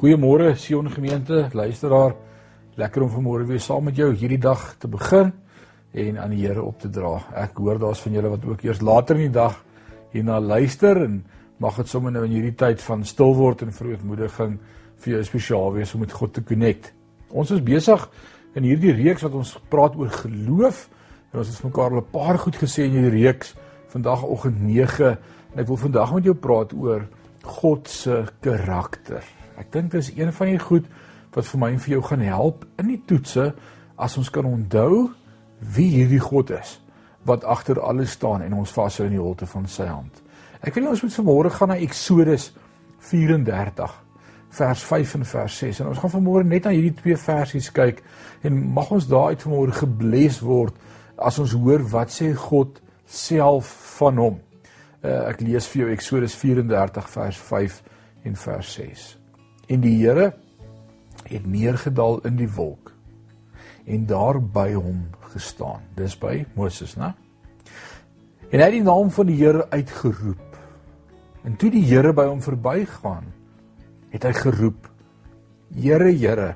Goeiemôre Sion gemeente, luisteraar. Lekker om vanmôre weer saam met jou hierdie dag te begin en aan die Here op te dra. Ek hoor daar's van julle wat ook eers later in die dag hierna luister en mag dit sommer nou in hierdie tyd van stil word en verootmoediging vir jou spesiaal wees om met God te connect. Ons is besig in hierdie reeks wat ons praat oor geloof en ons het mekaar al 'n paar goed gesê in hierdie reeks vandag oggend 9 en ek wil vandag met jou praat oor God se karakter. Ek dink dis een van die goed wat vir my en vir jou gaan help in die toetse as ons kan onthou wie hierdie God is wat agter alles staan en ons vashou in die holte van sy hand. Ek wil ons moet vanmôre gaan na Eksodus 34 vers 5 en vers 6 en ons gaan vanmôre net na hierdie twee versies kyk en mag ons daaruit vanmôre gebless word as ons hoor wat sê God self van hom. Uh, ek lees vir jou Eksodus 34 vers 5 en vers 6. En die Here het neergedaal in die wolk en daar by hom gestaan. Dis by Moses, né? En hy het die naam van die Here uitgeroep. En toe die Here by hom verbygaan, het hy geroep: Here, Here,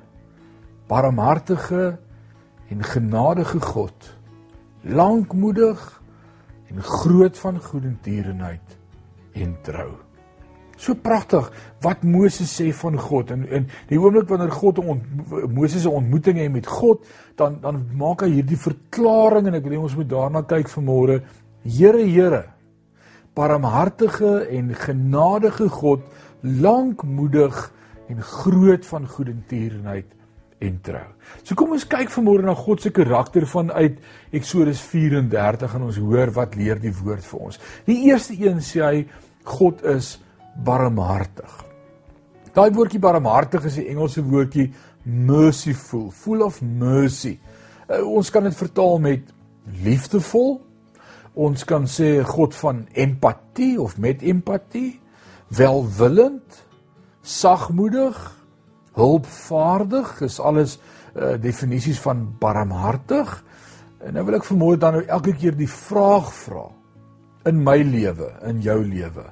barmhartige en genadige God, lankmoedig en groot van goedertierenheid en trou. So pragtig wat Moses sê van God en in die oomblik wanneer God ont, Moses 'n ontmoeting het met God, dan dan maak hy hierdie verklaring en ek wil ons moet daarna kyk vanmôre. Here, Here, barmhartige en genadige God, lankmoedig en groot van goedertierenheid en trou. So kom ons kyk vanmôre na God se karakter vanuit Eksodus 34 en ons hoor wat leer die woord vir ons. Die eerste een sê hy God is barmhartig. Daai woordjie barmhartig is die Engelse woordjie merciful, full of mercy. Uh, ons kan dit vertaal met liefdevol. Ons kan sê God van empatie of met empatie, welwillend, sagmoedig, hulpvaardig, is alles uh, definisies van barmhartig. En nou wil ek vermoed dan nou elke keer die vraag vra in my lewe, in jou lewe.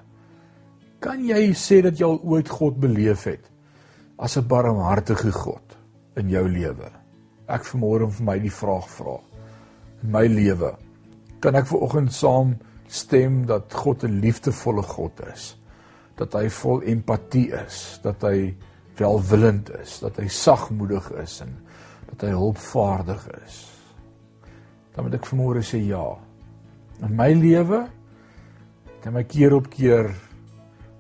Kan jy sê dat jy al ooit God beleef het as 'n barmhartige God in jou lewe? Ek vermoor om vir my die vraag vra. In my lewe kan ek ver oggend saam stem dat God 'n liefdevolle God is. Dat hy vol empatie is, dat hy welwillend is, dat hy sagmoedig is en dat hy hulpvaardig is. Dan moet ek vermoor sê ja. In my lewe het hy my keer op keer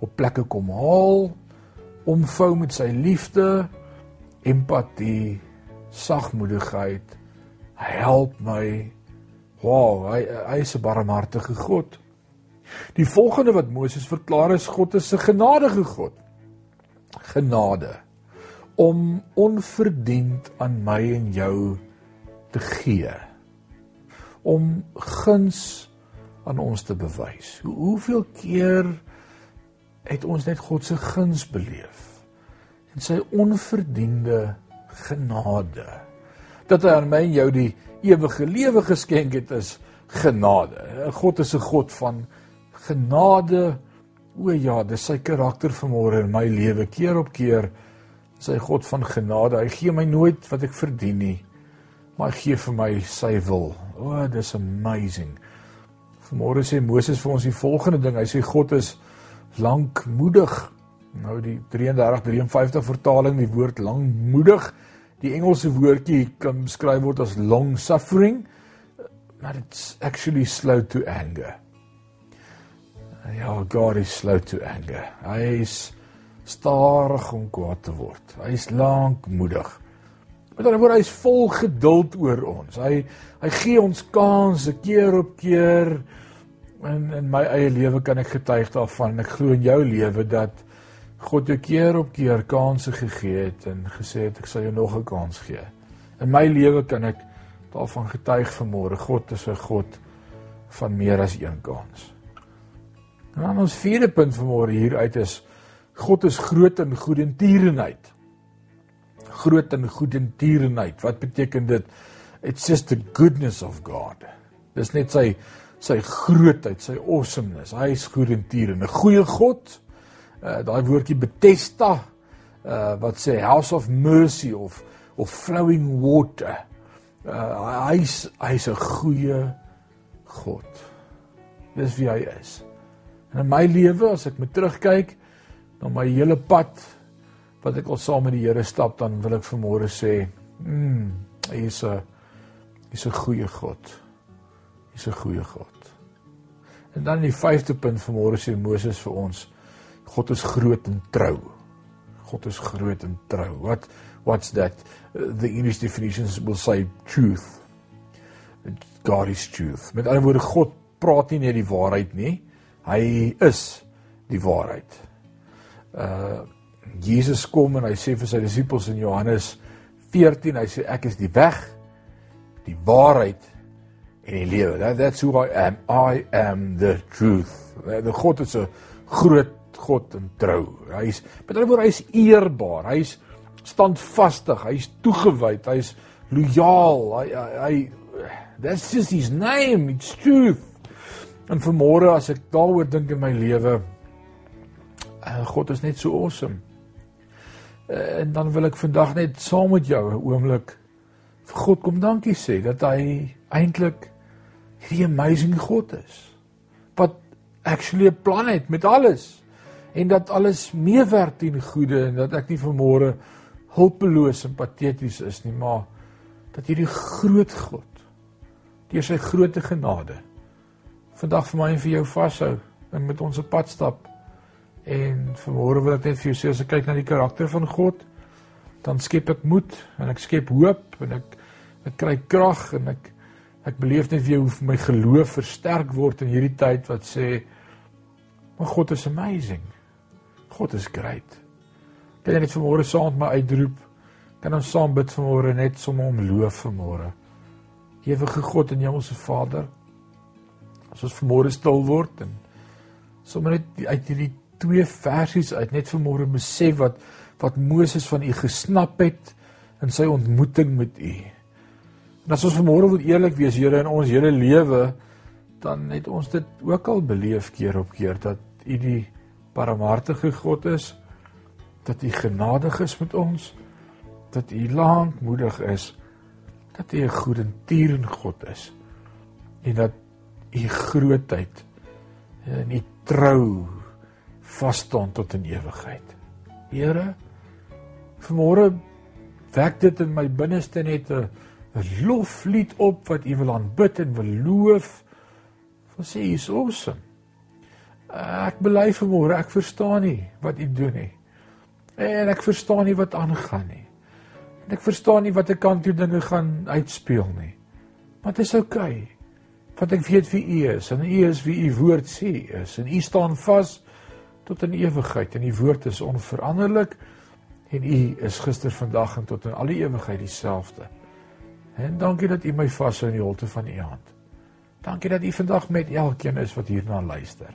op plekke kom haal, omvou met sy liefde, empatie, sagmoedigheid. Hy help my. Wow, hy hy is 'n barmhartige God. Die volgende wat Moses verklaar is God is 'n genadige God. Genade om onverdiend aan my en jou te gee. Om guns aan ons te bewys. Hoe, hoeveel keer het ons net God se guns beleef en sy onverdiende genade dat hy aan my en jou die ewige lewe geskenk het is genade. God is 'n God van genade. O ja, dis sy karakter vanmôre in my lewe keer op keer sy God van genade. Hy gee my nooit wat ek verdien nie, maar hy gee vir my sy wil. O, dis amazing. Vanmôre sê Moses vir ons die volgende ding. Hy sê God is lankmoedig. Nou die 33 53 vertaling die woord lankmoedig. Die Engelse woordjie kan beskryf word as long suffering, but it's actually slow to anger. Ja, God is slow to anger. Hy is stadig om kwaad te word. Hy is lankmoedig. Met ander woorde, hy is vol geduld oor ons. Hy hy gee ons kansse keer op keer in in my eie lewe kan ek getuig daarvan. Ek glo in jou lewe dat God jou keer op keer kansse gegee het en gesê het ek sal jou nog 'n kans gee. In my lewe kan ek daarvan getuig vanmôre. God is 'n God van meer as een kans. En dan ons vierde punt vanmôre hier uit is God is groot in goedertierenheid. Groot in goedertierenheid. Wat beteken dit? It's just the goodness of God. Dis net sy sy grootheid, sy awesomeness. Hy is goed en tier en 'n goeie God. Uh daai woordjie Bethesda uh wat sê house of mercy of of flowing water. Uh hy's hy's 'n goeie God. Dis wie hy is. En in my lewe as ek met terugkyk na my hele pad wat ek al saam met die Here stap, dan wil ek vanmôre sê, mm, hy is 'n hy's 'n goeie God. Hy's 'n goeie God. En dan die vyfde punt vanmôre sê Moses vir ons, God is groot en trou. God is groot en trou. What what's that? The English definitions will say truth. God is truth. Met ander woorde God praat nie net die waarheid nie. Hy is die waarheid. Uh Jesus kom en hy sê vir sy disippels in Johannes 14, hy sê ek is die weg, die waarheid en die lewe. That, that's who I am. I am the truth. Die God is 'n groot God en trou. Hy's met ander woorde hy's eerbaar. Hy's standvastig, hy's toegewyd, hy's lojaal. Hy hy that's just his name. It's truth. En vanmôre as ek daaroor dink in my lewe, uh, God is net so awesome. Uh, en dan wil ek vandag net saam met jou 'n oomblik vir God kom dankie sê dat hy eintlik hierdie amazing God is. Wat actually 'n plan het met alles en dat alles meewerk ten goeie en dat ek nie vanmôre hulpeloos en pateties is nie, maar dat hierdie groot God deur sy groote genade vandag vir my en vir jou vashou en met ons op pad stap. En vanmôre wil ek net vir jou sê as ek kyk na die karakter van God, dan skep ek moed en ek skep hoop en ek ek kry krag en ek Ek beleef net weer hoe my geloof versterk word in hierdie tyd wat sê maar God is amazing. God is great. Kan jy net vanmôre saam met my uitroep? Kan ons saam bid vanmôre net sommer om loof vanmôre? Ewige God en Hemelse Vader, as ons vanmôre stil word en sommer net uit hierdie twee versies uit net vanmôre besef wat wat Moses van U gesnap het in sy ontmoeting met U. En as ons vanmôre wil eerlik wees, Here, in ons hele lewe, dan het ons dit ook al beleef keer op keer dat U die barmhartige God is, dat U genadig is met ons, dat U lankmoedig is, dat U 'n goedertierende God is en dat U grootheid en U trou vas staan tot in ewigheid. Here, vanmôre wek dit in my binneste net 'n loflied op wat u wil aanbid en wil loof. Wil sê hy's awesome. Ek bely vanmôre, ek verstaan nie wat u doen nie. En ek verstaan nie wat aangaan nie. En ek verstaan nie watter kant toe dinge gaan uitspeel nie. Dit is oukei. Okay, want ek weet wie u is en u is wie u woord sê is en u staan vas tot in ewigheid en u woord is onveranderlik en u is gister, vandag en tot in alle ewigheid dieselfde. En dankie dat u my vashou in die holte van u hand. Dankie dat u vandag met elkeen is wat hierna luister.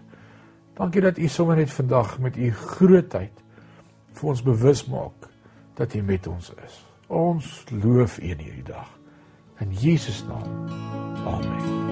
Dankie dat u sommer net vandag met u grootheid vir ons bewus maak dat u met ons is. Ons loof u in hierdie dag. In Jesus naam. Amen.